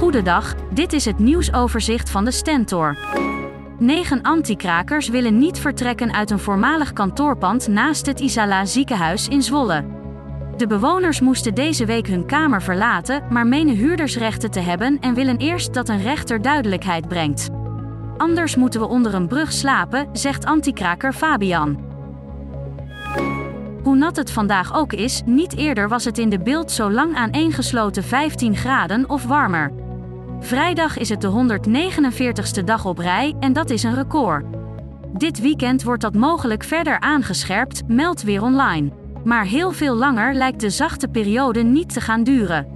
Goedendag, dit is het nieuwsoverzicht van de Stentor. Negen antikrakers willen niet vertrekken uit een voormalig kantoorpand naast het Isala ziekenhuis in Zwolle. De bewoners moesten deze week hun kamer verlaten, maar menen huurdersrechten te hebben en willen eerst dat een rechter duidelijkheid brengt. Anders moeten we onder een brug slapen, zegt antikraker Fabian. Hoe nat het vandaag ook is, niet eerder was het in de beeld zo lang aaneengesloten 15 graden of warmer. Vrijdag is het de 149ste dag op rij en dat is een record. Dit weekend wordt dat mogelijk verder aangescherpt, meldt weer online. Maar heel veel langer lijkt de zachte periode niet te gaan duren.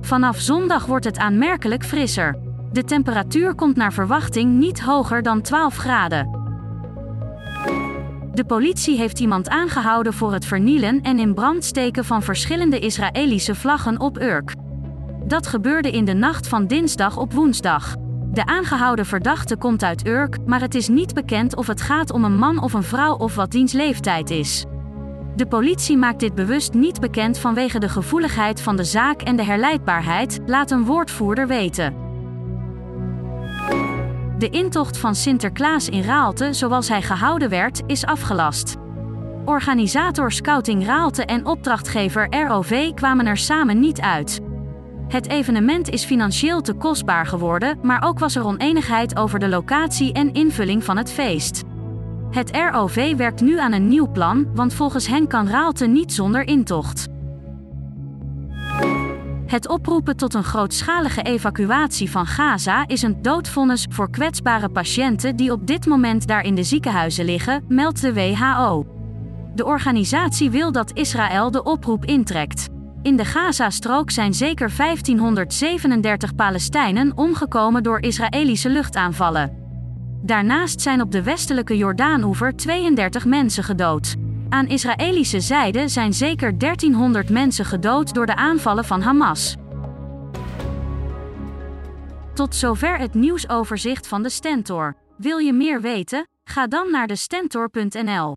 Vanaf zondag wordt het aanmerkelijk frisser. De temperatuur komt naar verwachting niet hoger dan 12 graden. De politie heeft iemand aangehouden voor het vernielen en in brand steken van verschillende Israëlische vlaggen op Urk. Dat gebeurde in de nacht van dinsdag op woensdag. De aangehouden verdachte komt uit Urk, maar het is niet bekend of het gaat om een man of een vrouw of wat diens leeftijd is. De politie maakt dit bewust niet bekend vanwege de gevoeligheid van de zaak en de herleidbaarheid, laat een woordvoerder weten. De intocht van Sinterklaas in Raalte, zoals hij gehouden werd, is afgelast. Organisator Scouting Raalte en opdrachtgever ROV kwamen er samen niet uit. Het evenement is financieel te kostbaar geworden, maar ook was er oneenigheid over de locatie en invulling van het feest. Het ROV werkt nu aan een nieuw plan, want volgens hen kan Raalte niet zonder intocht. Het oproepen tot een grootschalige evacuatie van Gaza is een doodvonnis voor kwetsbare patiënten die op dit moment daar in de ziekenhuizen liggen, meldt de WHO. De organisatie wil dat Israël de oproep intrekt. In de Gazastrook zijn zeker 1537 Palestijnen omgekomen door Israëlische luchtaanvallen. Daarnaast zijn op de westelijke Jordaanoever 32 mensen gedood. Aan Israëlische zijde zijn zeker 1300 mensen gedood door de aanvallen van Hamas. Tot zover het nieuwsoverzicht van de Stentor. Wil je meer weten? Ga dan naar de Stentor.nl.